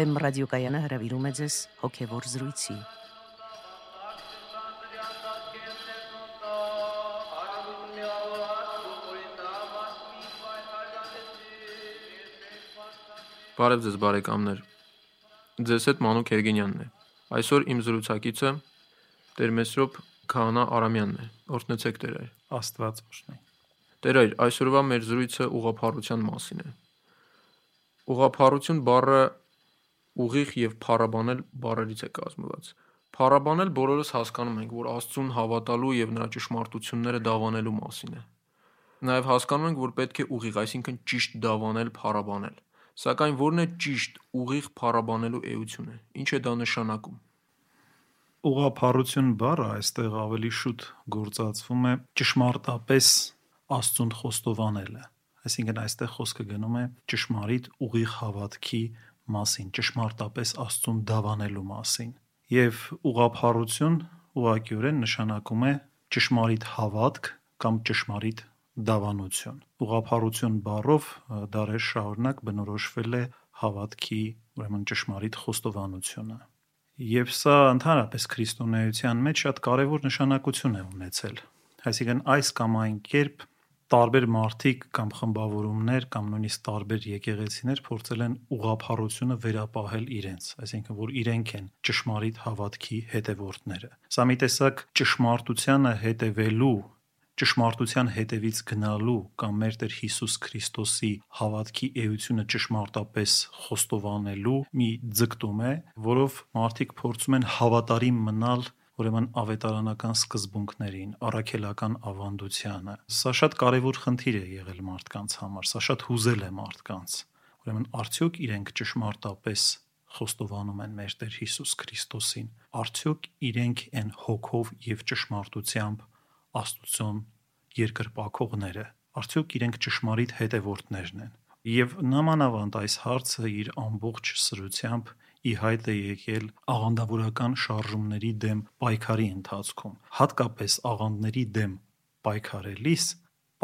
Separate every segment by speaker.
Speaker 1: Վեմ ռադիոկայանը հրավիրում է ձեզ հոգևոր զրույցի։
Speaker 2: Բարև ձեզ բարեկամներ։ Ձեզ հետ Մանուկ Երգենյանն է։ Այսօր իմ զրուցակիցը Տեր Մեսրոպ Քահանա Արամյանն է։ Օրհնեցեք Տեր այր։
Speaker 3: Աստված օրհնի։
Speaker 2: Տեր այր, այսօրվա մեր զրույցը ուղափառության մասին է։ Ուղափառություն բառը ուղիղ եւ փառաբանել բառերից է կազմված։ Փառաբանել բոլորս հասկանում ենք, որ Աստծուն հավատալու եւ նրա ճշմարտությունները դավանելու մասին է։ Նաև հասկանում ենք, որ պետք է ուղիղ, այսինքն ճիշտ դավանել, փառաբանել։ Սակայն ո՞րն է ճիշտ ուղիղ փառաբանելու էությունը։ Ինչ է դա նշանակում։
Speaker 3: Ուղափառություն բառը այստեղ ավելի շուտ գործածվում է ճշմարտապես Աստծուն խոստովանելը։ Այսինքն այստեղ խոսքը գնում է ճշմարիտ ուղիղ հավատքի մասին, ճշմարտապես Աստծուն դավանելու մասին։ Եվ ուղափառություն ուղղակիորեն նշանակում է ճշմարիտ հավատք կամ ճշմարիտ դավանություն։ Ուղափառություն բառով դարեր շարունակ բնորոշվել է հավատքի, ուրեմն ճշմարիտ խոստովանությունը։ Եվ սա ընդհանրապես քրիստոնեության մեջ շատ կարևոր նշանակություն է ունեցել։ Այսինքն այս կամ այն կերպ տարբեր մարդիկ կամ խմբավորումներ կամ նույնիսկ տարբեր եկեղեցիներ փորձել են ուղափառությունը վերապահել իրենց, այսինքն որ իրենք են ճշմարիտ հավատքի հետևորդները։ Սա մի տեսակ ճշմարտությանը հետևելու ճշմարտության հետևից գնալու կամ մեր Տեր Հիսուս Քրիստոսի հավատքի էությունը ճշմարտապես խոստովանելու մի ձգտում է, որով մարդիկ փորձում են հավատարիմ մնալ ուրեմն ավետարանական սկզբունքներին, առաքելական ավանդությանը։ Սա շատ կարևոր խնդիր է եղել մարդկանց համար, սա շատ հուզել է մարդկանց։ Ուրեմն արդյոք իրենք ճշմարտապես խոստովանում են մեր Տեր Հիսուս Քրիստոսին։ Արդյոք իրենք են հոգով եւ ճշմարտությամբ Աստծուն երկրպագողները։ Արդյոք իրենք ճշմարիտ հետևորդներն են։ Եվ նամանավանդ այս հարցը իր ամբողջ սրությամբ ի հայտ է եկել աղանդավորական շարժումների դեմ պայքարի ընթացքում։ Հատկապես աղանդների դեմ պայքարելիս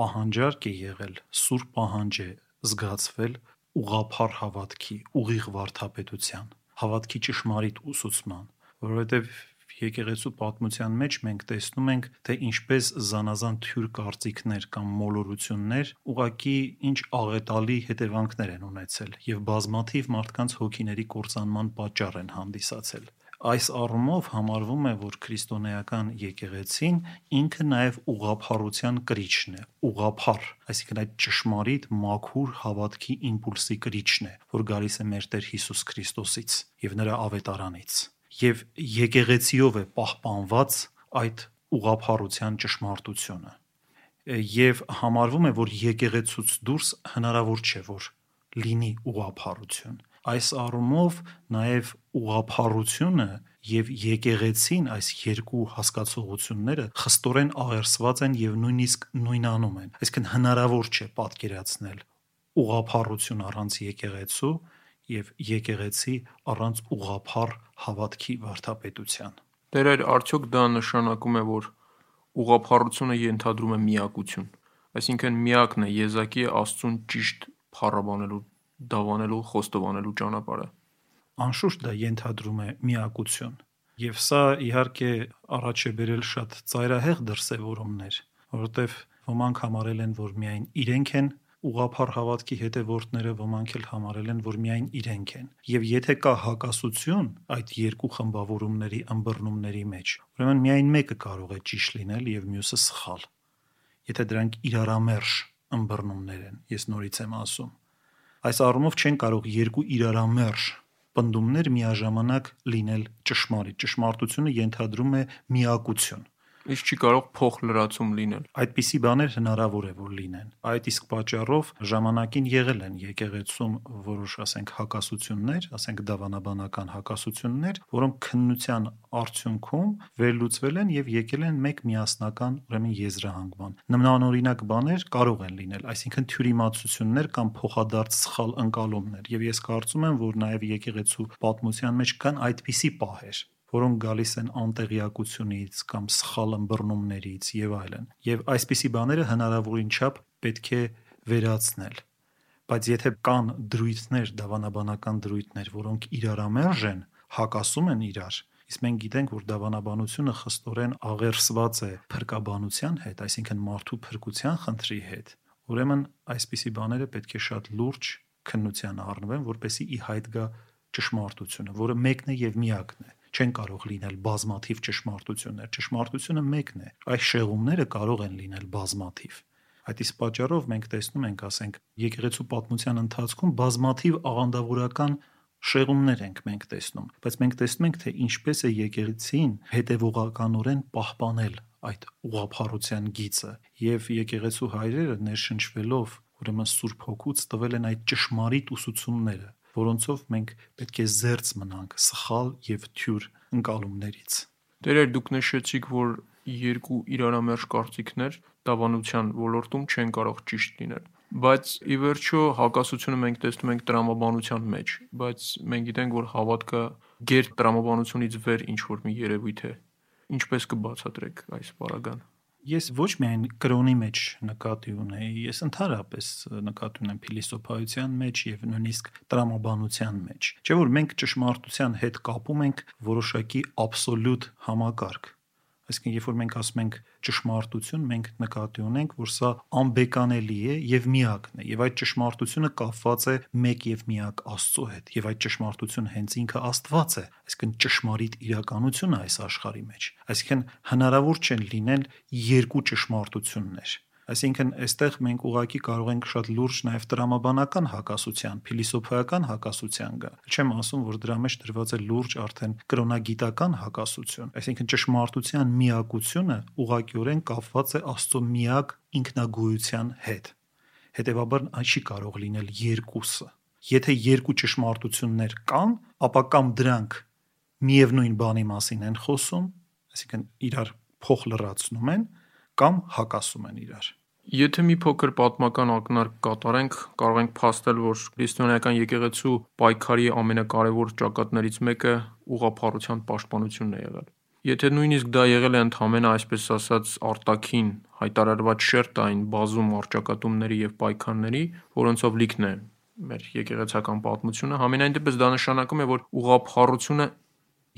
Speaker 3: պահանջարկ է եղել, սուր պահանջ է զգացվել ուղափառ հավատքի, ուղիղ վարդապետության, հավատքի ճշմարիտ ուսուցման, որովհետև եկեղեցու պատմության մեջ մենք տեսնում ենք, թե ինչպես զանազան թյուր կարծիքներ կամ մոլորություններ ուղակի ինչ աղետալի հետևանքներ են ունեցել եւ բազմաթիվ մարդկանց հոգիների կործանման պատճառ են հանդիսացել։ Այս առումով համարվում է, որ քրիստոնեական եկեղեցին ինքը նաև ուղափառության կրիչն է, ուղափառ, այսինքն այդ ճշմարիտ մաքուր հավատքի իմպուլսի կրիչն է, որ գալիս է մեր Տեր Հիսուս Քրիստոսից եւ նրա ավետարանից եւ եկեղեցիով է պահպանված այդ ուղափառության ճշմարտությունը եւ համարվում է որ եկեղեցուց դուրս հնարավոր չէ որ լինի ուղափառություն այս առումով նաեւ ուղափառությունը եւ եկեղեցին այս երկու հասկացողությունները խստորեն աղերսված են եւ նույնիսկ նույնանում են այսինքն հնարավոր չէ պատկերացնել ուղափառություն առանց եկեղեցու եւ եկեղեցի առանց ուղափառ հավատքի վարդապետության։
Speaker 2: Տեր այր արդյոք դա նշանակում է, որ ուղափառությունը ենթադրում է միակություն, այսինքն միակն է Եզակի Աստծուն ճիշտ փառաբանելու, դավանելու, խոստովանելու ճանապարհը։
Speaker 3: Անշուշտ դա ենթադրում է միակություն։ Եվ սա իհարկե առաջ է բերել շատ ծայրահեղ դրսևորումներ, որովհետև ոմանք համարել են, որ միայն իրենք են ուղափառ հավատքի հետևորդները ոմանք էլ համարել են, որ միայն իրենք են։ Եվ եթե կա հակասություն այդ երկու խմբավորումների ըմբռնումների մեջ, ուրեմն միայն մեկը կարող է ճիշտ լինել եւ մյուսը սխալ։ Եթե դրանք իրարամերժ ըմբռնումներ են, ես նորից եմ ասում։ Այս առումով չեն կարող երկու իրարամերժ պնդումներ միաժամանակ լինել ճշմարիտ։ Ճշմարտությունը ենթադրում է միակություն
Speaker 2: Իսկ չի կարող փոխ լրացում լինել։
Speaker 3: Այդպիսի բաներ հնարավոր է որ լինեն։ Այդ իսկ պատճառով ժամանակին եղել են եկեղեցում որոշ, ասենք, հակասություններ, ասենք դավանաբանական հակասություններ, որոնք քննության արդյունքում վերլուծվել են եւ եկել են մեկ միասնական, ուրեմն եզրահանգման։ Նմանօրինակ բաներ կարող են լինել, այսինքն թյուրիմացություններ կամ փոխադարձ սխալ ընկալումներ։ Եվ ես կարծում եմ, որ նաեւ եկեղեցու պատմության մեջ կան այդպիսի պահեր, որոնք գալիս են անտեղյակությունից կամ սխալ ըմբռնումներից եւ այլն։ Եվ այսպիսի բաները հնարավորին չափ պետք է վերացնել։ բայց եթե կան դրույթներ, դավանաբանական դրույթներ, որոնք իրարամերժ են, հակասում են իրար, իսկ մենք գիտենք, որ դավանաբանությունը խստորեն աղերսված է փրկաբանության հետ, այսինքն մարդու փրկության խնդրի հետ, ուրեմն այսպիսի բաները պետք է շատ լուրջ քննության առնվեն, որպեսզի ի հայտ գա ճշմարտությունը, որը մեկն է եւ միակն է չեն կարող լինել բազմաթիվ ճշմարտություններ։ Ճշմարտությունը մեկն է։ Այս շեղումները կարող են լինել բազմաթիվ։ Այդ իսկ պատճառով մենք տեսնում ենք, ասենք, եկեղեցու պատմության ընթացքում բազմաթիվ աղանդավորական շեղումներ ենք մենք տեսնում, բայց մենք տեսնում ենք, թե ինչպես է եկեղեցին հետևողականորեն պահպանել այդ ուղափառության գիծը եւ եկեղեցու հայրերը ներշնչվելով ուրեմն Սուրբ Հոգուց տվել են այդ ճշմարիտ ուսուցումները, որոնցով մենք պետք է զերծ մնանք սխալ եւ թյուր ընկալումներից։
Speaker 2: Դերեր դուք նշեցիք, որ երկու իրարամերժ կարծիքներ դավանության ոլորտում չեն կարող ճիշտ լինել բայց ի վերջո հակասությունը մենք տեսնում ենք տրամաբանության մեջ բայց մենք գիտենք որ հավատքը գեր տրամաբանությունից վեր ինչ որ մի երևույթ է ինչպես կբացատրեք այս բaragան
Speaker 3: Ես ոչ միայն կրոնի մեջ նկատի ունեի, ես ընդհանրապես նկատի ունեմ փիլիսոփայության մեջ եւ նույնիսկ տրամաբանության մեջ։ Չէ՞ որ մենք ճշմարտության հետ կապում ենք որոշակի աբսոլյուտ համակարգ Այսինքն, երբ որ մենք ասում ենք ճշմարտություն, մենք նկատի ունենք, որ սա անբեկանելի է եւ միակն է, եւ այդ ճշմարտությունը կապված է մեկ եւ միակ Աստծո հետ, եւ այդ ճշմարտությունը հենց ինքը Աստված է, այսինքն ճշմարիտ իրականությունը այս աշխարհի մեջ։ Այսինքն հնարավոր չեն լինել երկու ճշմարտություններ Այսինքն, այստեղ մենք ուղակի կարող ենք շատ լուրջ նաև տրամաբանական հակասության, փիլիսոփայական հակասության գալ։ Չեմ ասում, որ դրա մեջ դրված է լուրջ արդեն կրոնագիտական հակասություն։ Այսինքն, ճշմարտության միակությունը ուղղակիորեն կապված է Աստծո միակ ինքնագոյության հետ։ Հետևաբար այն չի կարող լինել երկուսը։ Եթե երկու ճշմարտություններ կան, ապա կամ դրանք միևնույն բանի մասին են խոսում, այսինքն իրար փոխ լրացնում են, կամ հակասում են իրար։
Speaker 2: Եթե մի փոքր պատմական ակնարկ կատարենք, կարող ենք փաստել, որ քրիստոնեական եկեղեցու պայքարի ամենակարևոր ճակատներից մեկը ուղափառության պաշտպանությունն է եղել։ Եթե նույնիսկ դա եղել է ընդհանրապես այսպես ասած արտաքին հայտարարված շերտ այն բազում արճակատումների եւ պայքարների, որոնցով լիքն է մեր եկեղեցական պատմությունը, համենայն դեպս դա նշանակում է, որ ուղափառությունը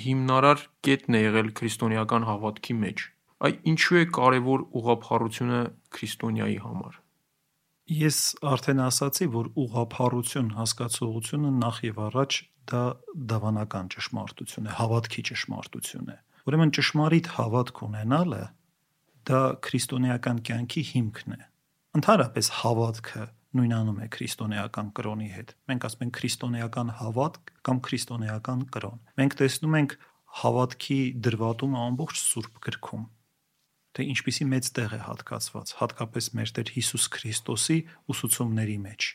Speaker 2: հիմնարար կետն է եղել քրիստոնեական հավատքի մեջ Այ ինչու է կարևոր ուղղափառությունը քրիստոնյայի համար։
Speaker 3: Ես արդեն ասացի, որ ուղղափառություն հասկացողությունը նախ եւ առաջ դա դավանական ճշմարտություն է, հավատքի ճշմարտություն է։ Ուրեմն ճշմարիտ հավատք ունենալը դա քրիստոնեական կյանքի հիմքն է։ Ընդհանրապես հավատքը նույնանում է քրիստոնեական կրոնի հետ։ Մենք ասում ենք քրիստոնեական հավատք կամ քրիստոնեական կրոն։ Մենք տեսնում ենք հավատքի դրվատումը ամբողջ Սուրբ գրքում թե ինչպիսի մեծ տեղ է հատկացված, հատկապես մեր Տեր Հիսուս Քրիստոսի ուսուցումների մեջ։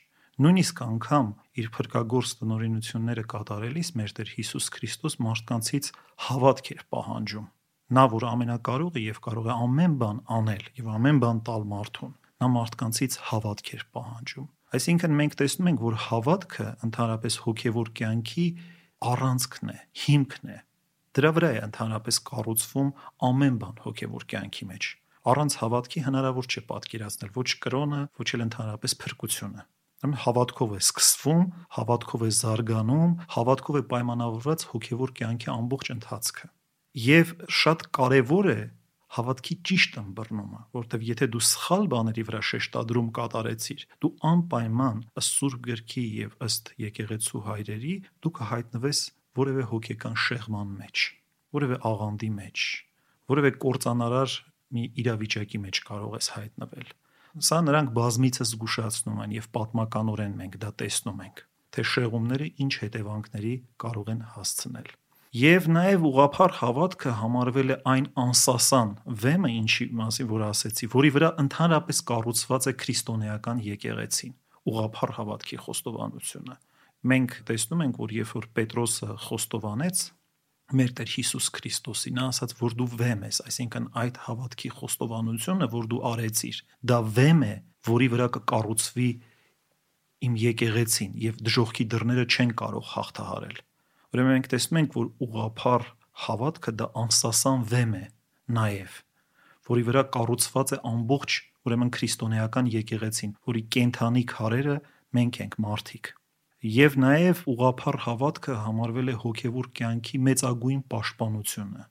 Speaker 3: Նույնիսկ անգամ իր փրկagorց տնօրինությունները կատարելիս մեր Տեր Հիսուս Քրիստոս մարդկանցից հավատք էր պահանջում։ Նա, որ ամենակարողը եւ կարող է ամեն բան անել եւ ամեն բան տալ մարդուն, նա մարդկանցից հավատք էր պահանջում։ Այսինքն մենք տեսնում ենք, որ հավատքը ընդհանրապես հոգեվոր կյանքի առանցքն է, հիմքն է, Դրա վրա է ընդհանրապես կառուցվում ամեն բան հոգևոր կյանքի մեջ։ Առանց հավատքի հնարավոր չէ պատկերացնել ոչ կրոնը, ոչ էլ ընդհանրապես փրկությունը։ Ուրեմն հավատքով է սկսվում, հավատքով է զարգանում, հավատքով է պայմանավորված հոգևոր կյանքի ամբողջ ընթացքը։ Եվ շատ կարևոր է հավատքի ճիշտ ըմբռնումը, որովհետև եթե դու սխալ բաների վրա շեշտադրում կատարեցիր, դու անպայման ըստ Սուրբ գրքի եւ ըստ եկեղեցու հայրերի դու կհայտնվես որևէ հոգեկան շեղման մեջ, որևէ աղանդի մեջ, որևէ կործանարար մի իրավիճակի մեջ կարող ես հայտնվել։ Սա նրանք բազմիցս զգուշացնում են եւ պատմականորեն մենք դա տեսնում ենք, թե շեղումները ինչ հետևանքների կարող են հասցնել։ Եվ նաև ուղափառ հավատքը համարվել է այն անսասան վեմը, ինչի մասին որ ասեցի, որի վրա ընդհանրապես կառուցված է քրիստոնեական եկեղեցին։ Ուղափառ հավատքի խոստովանությունը մենք տեսնում ենք, որ երբ որ Պետրոսը խոստովանեց մեր Տեր Հիսուս Քրիստոսին, նա ասաց, որ դու վեմ ես, այսինքն այդ հավատքի խոստովանությունը, որ դու արեցիր, դա վեմ է, որի վրա կկառուցվի իմ եկեղեցին եւ դժողքի դռները չեն կարող հաղթահարել։ Ուրեմն մենք տեսնում ենք, որ ուղափառ հավատքը դա անսասան վեմ է նաեւ, որի վրա կառուցված է ամբողջ ուրեմն քրիստոնեական եկեղեցին, որի կենթանի քարերը մենք ենք մարդիկ։ Եվ նաև ուղափառ հավատքը համարվել է հոգևոր կյանքի մեծագույն պաշտպանությունը։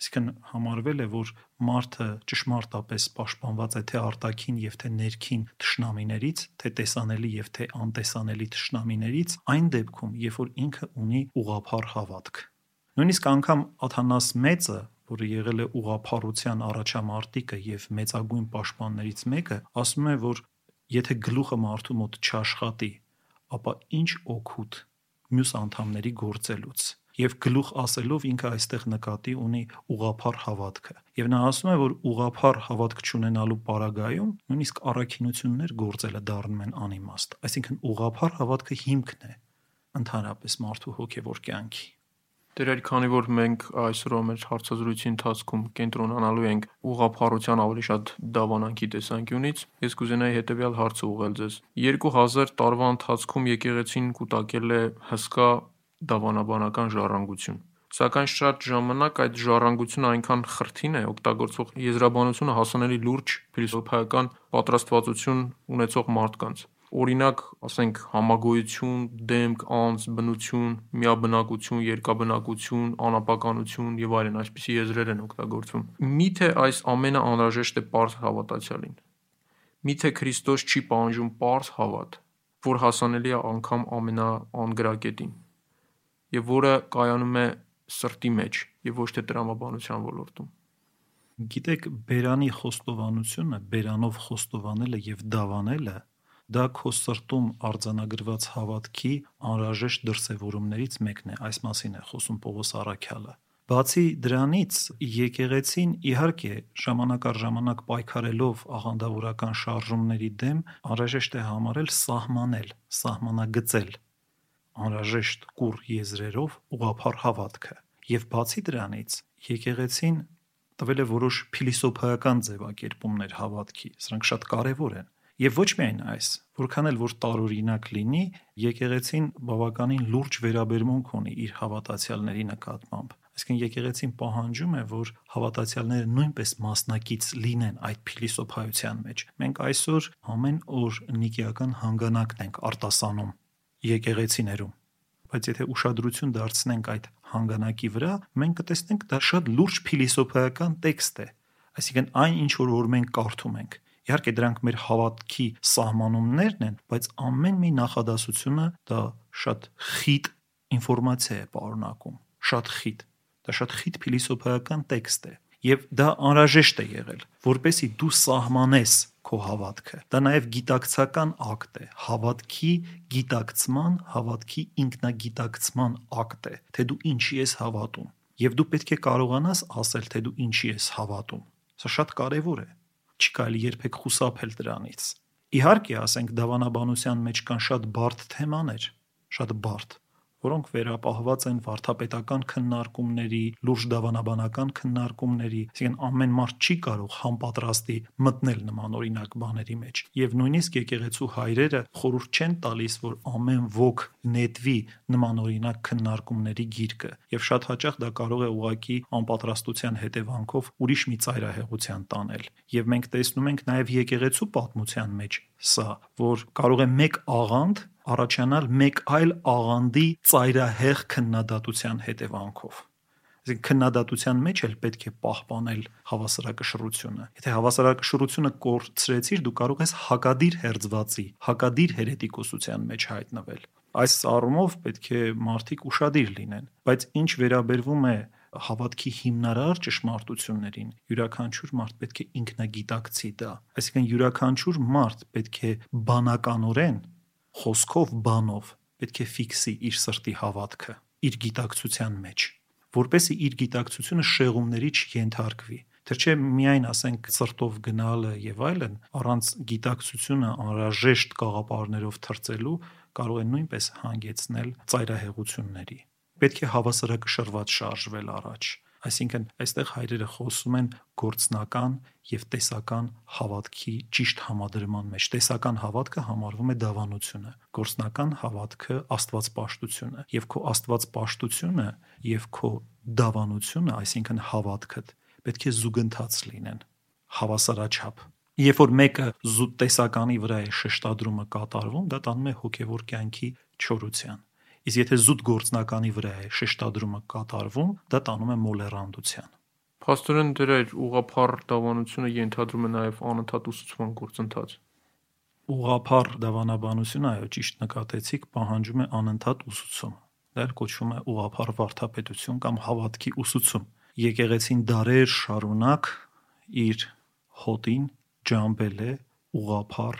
Speaker 3: Այսինքն համարվել է, որ մարդը ճշմարտապես պաշտպանված է թե արտաքին եւ թե ներքին թշնամիներից, թե տեսանելի եւ թե անտեսանելի թշնամիներից, այն դեպքում, երբ որ ինքը ունի ուղափառ հավատք։ Նույնիսկ անգամ Աթանաս մեծը, որը եղել է ուղափառության առաջամարտիկը եւ մեծագույն պաշտպաններից մեկը, ասում է, որ եթե գլուխը մարդու մոտ չաշխատի, ապա ինչ օգուտ մյուս անդամների գործելուց եւ գլուխ ասելով ինքը այստեղ նկատի ունի ուղափառ հավատքը եւ նա ասում է որ ուղափառ հավատք չունենալու պարագայում նույնիսկ առաքինություններ գործելը դառնում են անիմաստ այսինքն ուղափառ հավատքը հիմքն է ընդհանրապես մարդու հոգեվոր կյանքի
Speaker 2: Դերեր, քանի որ մենք այսօր մեր հարցազրույցի ընթացքում կենտրոնանալու ենք ուղափառության ավելի շատ դավանանքի տեսանկյունից, ես կուզենայի հետևյալ հարցը ուղղել ձեզ։ 2000 տարվա ընթացքում եկեղեցին կուտակել է հսկա դավանաբանական ժառանգություն։ Սակայն շատ ժամանակ այդ ժառանգությունը այնքան խրթին է օգտագործող եզրաբանությունը հասանելի լուրջ փիլիսոփայական պատրաստվածություն ունեցող մարդկանց։ Օրինակ, ասենք համագոյություն, դեմք, անձ, բնություն, միաբնակություն, երկաբնակություն, անապականություն եւ այլն այսպիսի եզրեր են օգտագործվում։ Միթե այս ամենը անհրաժեշտ է པարզ հավատացյալին։ Միթե Քրիստոս չի պահանջում པարզ հավատ, որ հասանելի է անգամ ամենաանգրակետին եւ որը կայանում է սրտի մեջ եւ ոչ թե տրամաբանության ոլորտում։
Speaker 3: Գիտեք, բերանի խոստովանությունը, բերանով խոստովանելը եւ դավանելը դա քո սրտում արձանագրված հավատքի անհրաժեշտ դրսևորումներից մեկն է, այս մասին է խոսում Պողոս Արաքյալը։ Բացի դրանից, եկեղեցին իհարկե ժամանակ առ ժամանակ պայքարելով աղանդավորական շարժումների դեմ անհրաժեշտ է համարել սահմանել, սահմանագծել անհրաժեշտ կուր եզրերով ուղափառ հավատքը։ Եվ բացի դրանից, եկեղեցին տվել է որոշ փիլիսոփայական ձևակերպումներ հավատքի։ Սրանք շատ կարևոր են։ Եվ ոչ միայն այս, որքան էլ որ տարօրինակ լինի, եկեղեցին բավականին լուրջ վերաբերմունք ունի իր հավատացյալների նկատմամբ։ Այսինքն եկեղեցին պահանջում է, որ հավատացյալները նույնպես մասնակից լինեն այդ փիլիսոփայության մեջ։ Մենք այսօր ամեն օր նիկիական հանգանակն ենք արտասանում եկեղեցիներում բայց եթե ուշադրություն դարձնենք այդ հանգանակի վրա, մենք կտեսնենք դա շատ լուրջ փիլիսոփայական տեքստ է։ Այսինքն այն ինչ որ որ մենք կարդում ենք։ Իհարկե դրանք մեր հավատքի սահմանումներն են, բայց ամեն մի նախադասությունը դա շատ խիտ ինֆորմացիա է պարունակում, շատ խիտ։ Դա շատ խիտ փիլիսոփայական տեքստ է եւ դա անհրաժեշտ է եղել, որպեսի դու սահմանես քո հավատքը։ Դա նաև գիտակցական ակտ է, հավատքի գիտակցման, հավատքի ինքնագիտակցման ակտ է, թե դու ինչի ես հավատում։ Եվ դու պետք է կարողանաս ասել, թե դու ինչի ես հավատում։ Սա շատ կարևոր է։ Չի կարելի երբեք խուսափել դրանից։ Իհարկե, ասենք դավանաբանության մեջ կան շատ բարդ թեմաներ, շատ բարդ, որոնք վերապահված են վարդապետական քննարկումների, լուրջ դավանաբանական քննարկումների, այսինքն ամեն մարդ չի կարող համապատրաստի մտնել նման օրինակ բաների մեջ։ Եվ նույնիսկ եկեղեցու հայրերը խորհուրդ չեն տալիս, որ ամեն ոգ նետվի նման օրինակ քննարկումների գիրկը, եւ շատ հաճախ դա կարող է ուղակի անպատրաստության հետևանքով ուրիշ մի ծայրահեղության տանել։ Եվ մենք տեսնում ենք նաեւ եկեղեցու պատմության մեջ սա, որ կարող է մեկ աղանդ առաջանալ մեկ այլ աղանդի ծայրահեղ քննադատության հետևանքով։ Այսինքն քննադատության մեջ էլ պետք է պահպանել հավասարակշռությունը։ Եթե հավասարակշռությունը կորցրեցիր, դու կարող ես հակադիր հերձվածի, հակադիր հերետիկոսության մեջ հայտնվել։ Այս առումով պետք է մարդիկ ուրախadir լինեն, բայց ինչ վերաբերվում է հավատքի հիմնարար ճշմարտություններին յուրաքանչյուր մարդ պետք է ինքնագիտակցի դա այսինքն յուրաքանչյուր մարդ պետք է բանականորեն խոսքով, բանով պետք է ֆիքսի իր սրտի հավատքը իր գիտակցության մեջ, որպեսզի իր գիտակցությունը շեղումների չենթարկվի։ Դեռ չէ միայն ասենք սրտով գնալը եւ այլն, առանց գիտակցությունը անհրաժեշտ գաղափարներով թրծելու կարող է նույնպես հանգեցնել ծայրահեղությունների։ Պետք է հավասարակշռված շարժվել առաջ Այսինքն, այստեղ հայրերը խոսում են գործնական եւ տեսական հավատքի ճիշտ համադրման մեջ։ Տեսական հավատքը համարվում է դավանությունը, գործնական հավատքը աստվածպաշտությունը, եւ քո աստվածպաշտությունը եւ քո դավանությունը, այսինքն հավատքդ, պետք է զուգընթաց լինեն, հավասարաչափ։ Երբ որ մեկը զուտ տեսականի վրա է շեշտադրումը կատարվում, դա տանում է հոգևոր կյանքի չորության։ Իսկ եթե զուտ գործնականի վրա է շեշտադրումը կատարվում, դա տանում է մոլերանդության։
Speaker 2: Փաստորեն դրա ուղափառ դավանությունը ենթադրում է նաև անընդհատ ուսուցման գործընթաց։
Speaker 3: Ուղափառ դավանաբանությունը, այո, ճիշտ նկատեցիք, պահանջում է անընդհատ ուսուցում։ Դա էլ կոչվում է ուղափառ վարդապետություն կամ հավատքի ուսուցում։ Եկեղեցին դարեր շարունակ իր հոտին ջամբել է ուղափառ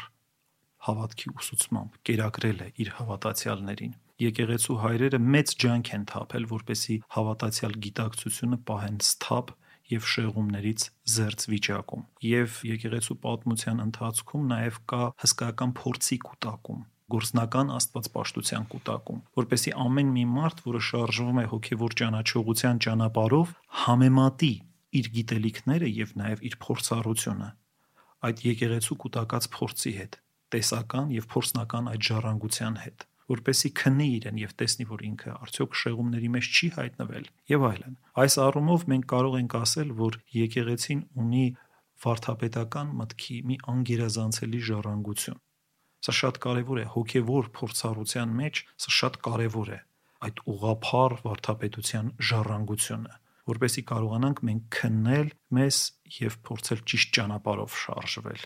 Speaker 3: հավատքի ուսուցմամբ, կերակրել է իր հավատացյալներին եկեղեցու հայրերը մեծ ջանք են թափել, որպեսի հավատացյալ գիտակցությունը պահեն սթափ եւ շեղումներից զերծ վիճակում։ Եվ եկեղեցու պատմության ընթացքում նաեւ կա հսկայական փորձի կուտակում գործնական աստվածպաշտության կուտակում, որպեսի ամեն մի մարդ, որը շարժվում է հոգևոր ճանաչողության ճանապարով, համեմատի իր գիտելիքները եւ նաեւ իր փորձառությունը այդ եկեղեցու կուտակած փորձի հետ, տեսական եւ փորձնական այդ ժառանգության հետ որպեսի քննի իրեն եւ տեսնի, որ ինքը արդյոք շեղումների մեջ չի հայտնվել եւ այլն։ Այս առումով մենք կարող ենք ասել, որ եկեղեցին ունի վարդապետական մտքի մի անգերազանցելի ժառանգություն։ Սա շատ կարևոր է հոգևոր փորձառության մեջ, սա շատ կարևոր է այդ ուղափառ վարդապետության ժառանգությունը որպեսի կարողանանք մենք քննել մեզ եւ փորձել ճիշտ ճանապարհով շարժվել։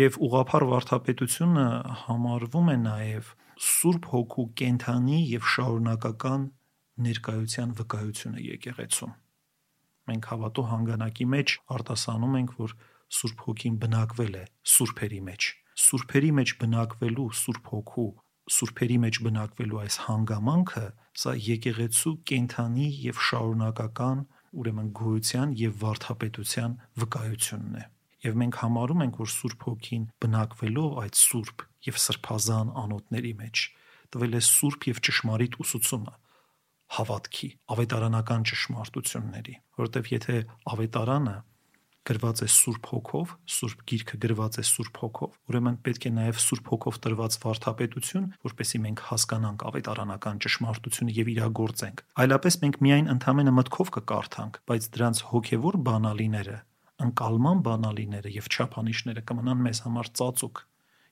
Speaker 3: Եվ ուղափառ վարդապետությունը համարվում է նաեւ Սուրբ Հոգու կենթանի եւ շարունակական ներկայության վկայությունը եկեղեցում։ Մենք հավատո հանգանակի մեջ արտասանում ենք, որ Սուրբ Հոգին բնակվել է սուրբերի մեջ։ Սուրբերի մեջ բնակվելու Սուրբ Հոգու սուրբերի մեջ բնակվելու այս հանգամանքը սա եկեղեցու կենթանի եւ շարունակական ուրեմն գոյության եւ վարդապետության վկայությունն է եւ մենք համարում ենք որ Սուրբ Հոգին բնակվելով այդ Սուրբ եւ սրբազան անոթների մեջ տվել է Սուրբ եւ ճշմարիտ ուսուցումը հավատքի ավետարանական ճշմարտությունների որովհետեւ եթե ավետարանը գրված է Սուրբ Հոգով, Սուրբ Գիրքը գրված է Սուրբ Հոգով, ուրեմն պետք է նաև Սուրբ Հոգով տրված վարդապետություն, որպեսզի մենք հասկանանք ավետարանական ճշմարտությունը եւ իրագործենք։ Այլապես մենք միայն ընդհանրապես մտքով կկարդանք, բայց դրանց հոգևոր բանալիները, անկալման բանալիները եւ չափանիշները կմնան մեզ համար ծածուկ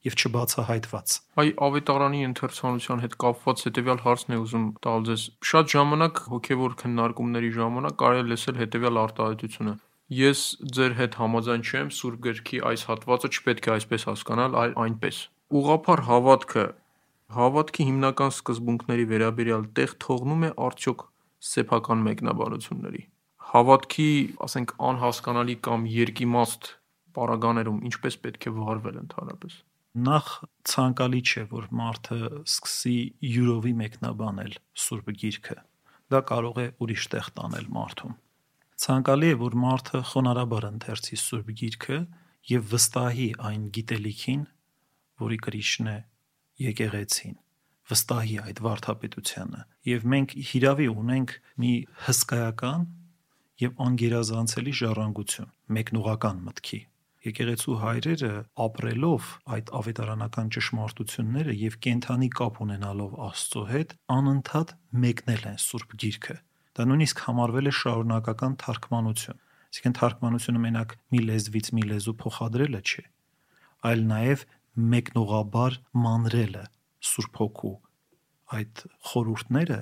Speaker 3: եւ չբացահայտված։
Speaker 2: Այ ավետարանի ընթերցանության հետ կապված հետեւյալ հարցն է ուզում տալ ձեզ։ Շատ ժամանակ հոգեվոր քննարկումների ժամանակ կարելի լսել հետեւյալ արտահայտությունը. Ես ձեր հետ համաձայն չեմ, Սուրբ գրքի այս հատվածը չպետք է այսպես հասկանալ, այլ այնպես։ Ուղափառ հավատքը. Հավատքի հիմնական սկզբունքների վերաբերյալ տեղ թողնում է արդյոք սեփական մեկնաբանությունների։ Հավատքի, ասենք, անհասկանալի կամ երկիմաստ պարագաներում ինչպես պետք է վարվել ընդհանրապես։
Speaker 3: Նախ ցանկալի չէ, որ մարդը սկսի յուրովի մեկնաբանել Սուրբ Գիրքը։ Դա կարող է ուրիշ տեղ տանել մարդուն Ցանկալի է, որ մարդը խոնարհաբար ընթերցի Սուրբ Գիրքը եւ վստահի այն գիտելիքին, որի կրիչն է եկեղեցին վստահի այդ վարդապետությանը եւ մենք հիրավի ունենք մի հսկայական եւ անգերազանցելի ժառանգություն մեկնուղական մտքի եկեղեցու հայրերը ապրելով այդ ավետարանական ճշմարտությունները եւ կենթանի կապ ունենալով Աստծո հետ անընդհատ մեկնել են Սուրբ Գիրքը Դա նույնիսկ համարվել է շարունակական թարգմանություն։ Այսինքն թարգմանությունը մենակ մի լեզվից մի լեզու փոխադրելը չէ, այլ նաև մեկնողաբար մանրելը Սուրբ Հոգու այդ խորհուրդները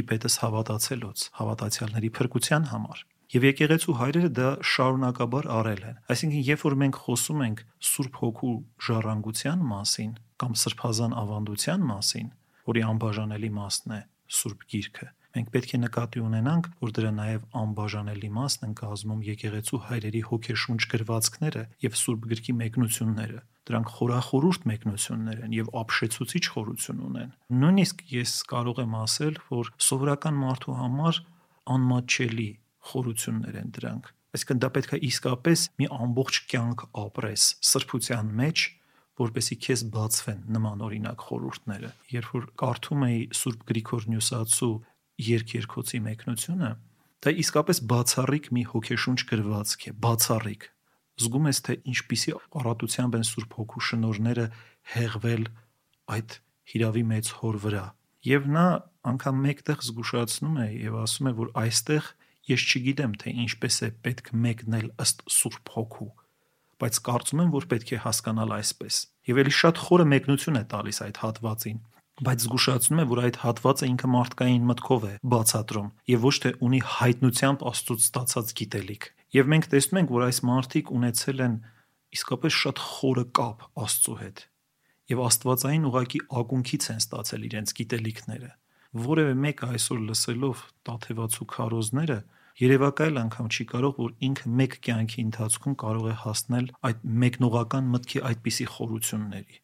Speaker 3: իպետս հավատացելոց հավատացյալների փրկության համար Եվ եկեղեցու հայրերը դա շարունակաբար արել են։ Այսինքն, երբ որ մենք խոսում ենք Սուրբ Հոգու ժառանգության մասին կամ սրբազան ավանդության մասին, որի անբաժանելի մասն է Սուրբ Գիրքը, Մենք պետք է նկատի ունենանք, որ դրա նաև անբաժանելի մասն են կազմում եկեղեցու հայրերի հոգեշունչ գրվածքները եւ Սուրբ գրքի մեկնությունները։ Դրանք խորախորուրդ մեկնություններ են եւ ապշեցուցիչ խորություն ունեն։ Նույնիսկ ես կարող եմ ասել, որ սովորական մարդու համար անմատչելի խորություններ են դրանք այսինքն դա պետք է իսկապես մի ամբողջ կյանք ապրես սրբության մեջ որպեսի քեզ բացվեն նման օրինակ խորհուրդները երբ որ կարդում էի Սուրբ Գրիգոր Նյուսացու երկերկոցի մեկնությունը, դա իսկապես բացառիկ մի հոգեշունչ գրվածք է, բացառիկ։ Զգում ես, թե ինչպիսի առատությամբ են Սուրբ Հոգու շնորները հեղվել այդ հիրավի մեծ հոր վրա։ Եվ նա անգամ մեկտեղ զգուշացնում է եւ ասում է, որ այստեղ ես չգիտեմ, թե ինչպես է պետք մեկնել ըստ Սուրբ Հոգու, բայց կարծում եմ, որ պետք է հասկանալ այսպես։ Եվ ելի շատ խորը մեկնություն է տալիս այդ հատվածին բայց զգուշացնում է, որ այդ հատվածը ինքը մարդկային մտքով է բացատրում եւ ոչ թե ունի հայտնությամբ Աստծոց ստացած գիտելիք։ Եվ մենք տեսնում ենք, որ այս մարդիկ ունեցել են իսկապես շատ խորը կապ Աստծո հետ եւ Աստվածային ուղակի ակունքից են ստացել իրենց գիտելիքները։ Որևէ մեկը այսօր լսելով տաթևացու քարոզները երևակայել անգամ չի կարող, որ ինքը մեկ կյանքի ընթացքում կարող է հասնել այդ մեկնողական մտքի այդպիսի խորությունների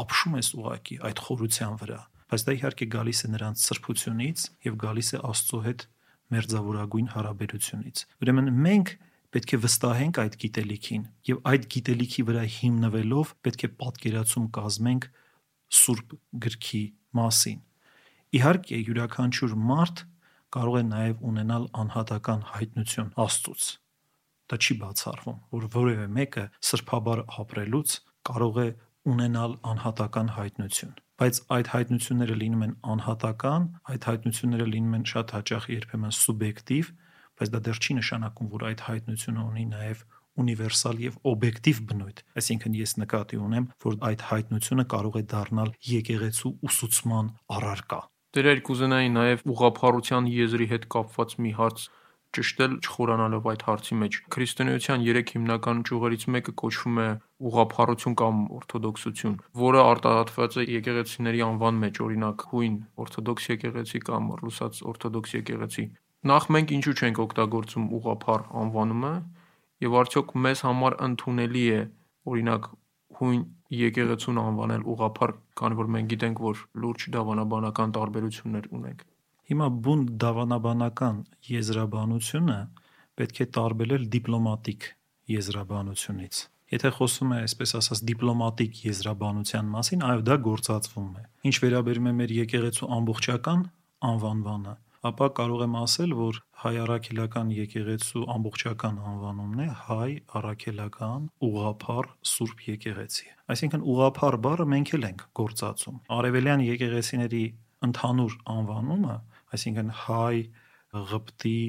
Speaker 3: ապշում ես ուղակի այդ խորության վրա բայց դա իհարկե գալիս է նրանց սրբությունից եւ գալիս է Աստծո հետ մերձավորագույն հարաբերությունից ուրեմն մենք պետք է վստահենք այդ գիտելիքին եւ այդ գիտելիքի վրա հիմնվելով պետք է պատկերացում կազմենք սուրբ գրքի մասին իհարկե յուրաքանչյուր մարդ կարող է նաև ունենալ անհատական հայտնություն Աստծուց դա չի բացառվում որ որևէ մեկը սրբաբար ապրելուց կարող է ունենալ անհատական հայտնություն բայց այդ հայտնությունները լինում են անհատական, այդ հայտնությունները լինում են շատ հաճախ երբեմն սուբյեկտիվ, բայց դա դեռ չի նշանակում, որ այդ հայտնությունը ունի նաև ունիվերսալ եւ օբյեկտիվ բնույթ։ Այսինքն ես նկատի ունեմ, որ այդ հայտնությունը կարող է դառնալ եկեղեցու ուսուցման առարկա։
Speaker 2: Դերեր կուզենայի նաև ուղափառության եզրի հետ կապված մի հարց ճշտել չխորանալով այդ հարցի մեջ։ Քրիստոնեության երեք հիմնական ճյուղերից մեկը կոչվում է ուղափառություն կամ օրթոդոքսություն, որը արտահայտված է եկեղեցիների անվան մեջ, օրինակ հույն օրթոդոքս եկեղեցի կամ ռուսաց օրթոդոքս եկեղեցի։ Նախ մենք ինչու չենք օգտագործում ուղափառ անվանումը եւ արդյոք մեզ համար ընդունելի է օրինակ հույն եկեղեցուն անվանել ուղափառ, քանի որ մենք գիտենք, որ լուրջ դավանաբանական տարբերություններ ունենք։
Speaker 3: Հիմա բուն դավանաբանական եզրաբանությունը պետք է տարբերել դիպլոմատիկ եզրաբանությունից։ Եթե խոսում է, այսպես ասած, դիպլոմատիկ եզրաբանության մասին, այո, դա գործածվում է։ Ինչ վերաբերում է մեր եկեղեցու ամբողջական անվանվանը, ապա կարող եմ ասել, որ հայ առաքելական եկեղեցու ամբողջական անվանումն է հայ առաքելական ուղափառ Սուրբ եկեղեցի։ Այսինքն ուղափառ բառը մենք էլ ենք գործածում։ Արևելյան եկեղեցիների ընդհանուր անվանումը այսինքն հայ, ղպտի,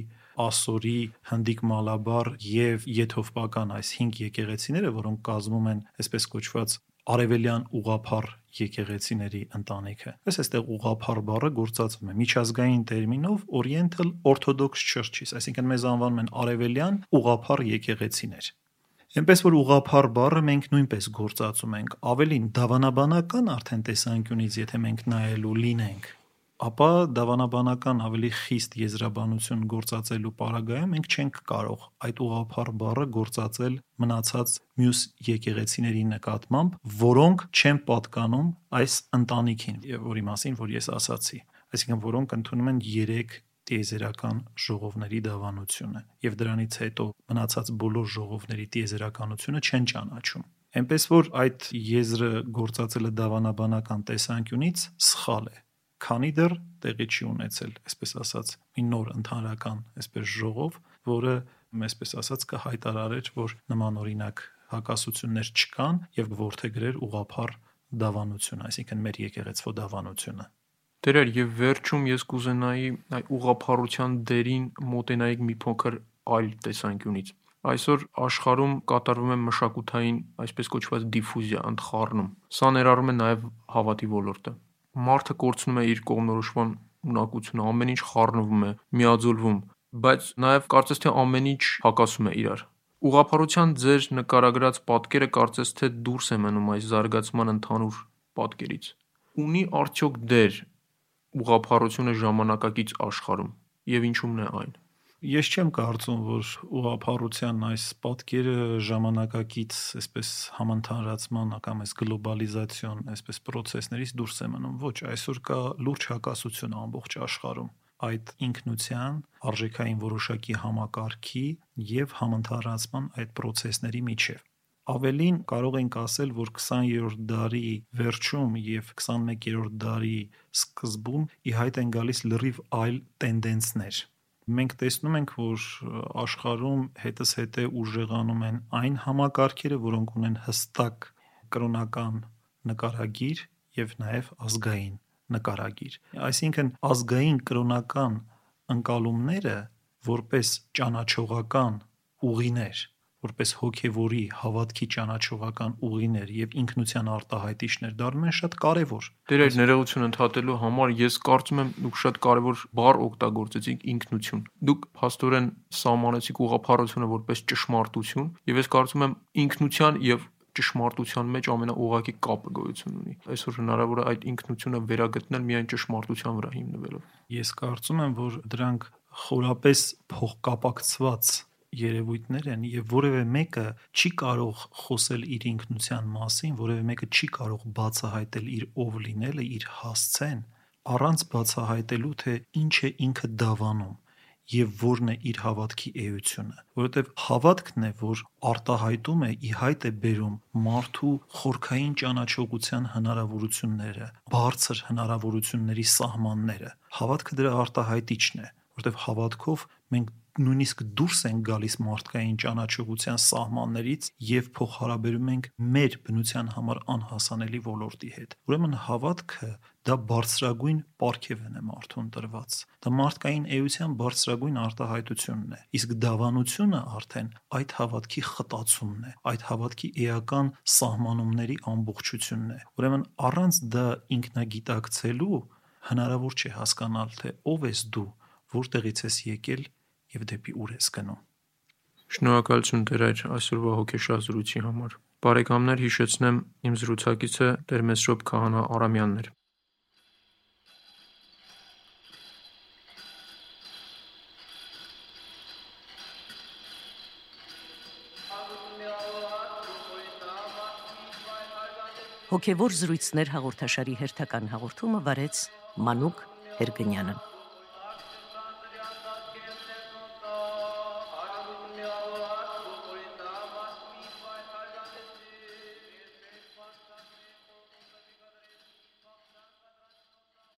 Speaker 3: ասորի, հնդիկ մալաբար եւ եթովպական այս 5 եկեղեցիները, որոնք կազմում են այսպես կոչված արևելյան ուղափառ եկեղեցիների ընտանիքը։ Այս այստեղ ուղափառ բառը գործածվում է միջազգային տերմինով Oriental Orthodox Churches, այսինքն մեզ անվանում են արևելյան ուղափառ եկեղեցիներ։ Էնպես որ ուղափառ բառը մենք նույնպես գործածում ենք։ Ավելին դավանաբանական արդեն տեսանկյունից, եթե մենք նայելու լինենք, ապա դավանաբանական ավելի խիստ եզրաբանություն գործածելու պարագայում մենք չենք կարող այդ ուղափառ բառը գործածել մնացած մյուս եկեղեցիների նկատմամբ, որոնք չեն պատկանում այս ընտանիքին, որի մասին որ ես ասացի, այսինքն որոնք ընդունում են 3 տիեզերական ժողովների դավանությունը եւ դրանից հետո մնացած բոլոր ժողովների տիեզերականությունը չեն ճանաչում Էնպես որ այդ եզրը գործածելը դավանաբանական տեսանկյունից սխալ է քանի դեռ տեղի չի ունեցել, այսպես ասած, մի նոր ընդհանրական այսպես ժողով, որը այսպես ասած կհայտարարեր, որ նման օրինակ հակասություններ չկան եւ որթեգրեր ուղափառ դավանություն, այսինքն մեր եկեղեցվո դավանությունը։
Speaker 2: Դերեր եւ վերջում ես կուզենայի այ ուղափառության դերին մոտենայիք մի փոքր այլ տեսանկյունից։ Այսօր աշխարհում կատարվում է մշակութային, այսպես կոչված դիֆուզիա, ընդխառնում։ Սա ներառում է նաև հավատի ոլորտը մարդը կորցնում է իր կողմնորոշման ունակությունը, ամեն ինչ խառնվում է, միաձուլվում, բայց նաև կարծես թե ամեն ինչ հակասում է իրար։ Ուղափառության ձեր նկարագրած պատկերը կարծես թե դուրս է մնում այս զարգացման ընդհանուր պատկերից։ Ունի արդյոք դեր ուղափառությունը ժամանակակից աշխարհում եւ ինչու՞մն է այն։
Speaker 3: Ես չեմ կարծում, որ ուղափառության այս պատկերը ժամանակակից, այսպես համընթարացման կամ այս գլոբալիզացիոն, այսպես process-ներից դուրս է մնում։ Ոչ, այսօր կա լուրջ հակասություն ամբողջ աշխարհում այդ ինքնության, արժեքային որոշակի համակարգի եւ համընթարացման այդ process-ների միջև։ Ավելին կարող ենք ասել, որ 20-րդ դարի վերջում եւ 21-րդ դարի սկզբում ի հայտ են գալիս լրիվ այլ տենդենսներ մենք տեսնում ենք, որ աշխարհում հետս հետե ուժեղանում են այն համակարգերը, որոնք ունեն հստակ կրոնական նկարագիր եւ նաեւ ազգային նկարագիր։ Այսինքն ազգային կրոնական ընկալումները որպես ճանաչողական ուղիներ որպես հոգևորի հավատքի ճանաչողական ուղիներ եւ ինքնության արտահայտիչներ դառնում են շատ կարեւոր։
Speaker 2: Դեր այդ ներողություն ընդհատելու համար ես կարծում եմ դուք շատ կարեւոր բառ օգտագործեցիք ինքնություն։ Դուք փաստորեն սահմանեցիք ուղղափառությունը որպես ճշմարտություն եւ ես կարծում եմ ինքնության եւ ճշմարտության մեջ ամենաուղակի կապը գոյություն ունի։ Այսօր հնարավոր է այդ ինքնությունը վերագտնել միայն ճշմարտության վրա հիմնվելով։
Speaker 3: Ես կարծում եմ, որ դրանք խորապես փոխկապակցված երևույթներ են եւ որևէ մեկը չի կարող խոսել իր ինքնության մասին, որևէ մեկը չի կարող բացահայտել իր ով լինելը, իր հասցեն, առանց բացահայտելու թե ինչ է ինքը դավանում եւ որն է իր հավատքի էությունը, որովհետեւ հավատքն է, որ արտահայտում է ի հայտ է բերում մարդու խորքային ճանաչողության հնարավորությունները, բարձր հնարավորությունների սահմանները։ Հավատքը դրա արտահայտիչն է, որովհետեւ հավատքով մենք նույնիսկ դուրս են գալիս մարդկային ճանաչողության սահմաններից եւ փոխհարաբերում ենք մեր բնության համար անհասանելի ոլորտի հետ։ Ուրեմն հավատքը դա բարձրագույն պարգևն է մարդուն տրված։ Դա մարդկային էության բարձրագույն արտահայտությունն է։ Իսկ դավանությունը արդեն այդ հավատքի խտացումն է, այդ հավատքի էական սահմանումների ամբողջությունն է։ Ուրեմն առանց դա ինքնագիտակցելու հնարավոր չէ հասկանալ թե ով ես դու, որտեղից ես եկել եւ դեպի ուր ես գնում։
Speaker 2: Շնորհակալություն Տեր այդ այսօրվա հոգեշար զրույցի համար։ Բարեկամներ հիշեցնեմ իմ զրուցակիցը Տեր Մեսրոպ Քահանա Արամյանն էր։
Speaker 1: Հոգևոր զրույցներ հաղորդաշարի հերթական հաղորդումը վարեց Մանուկ Հերգնյանը։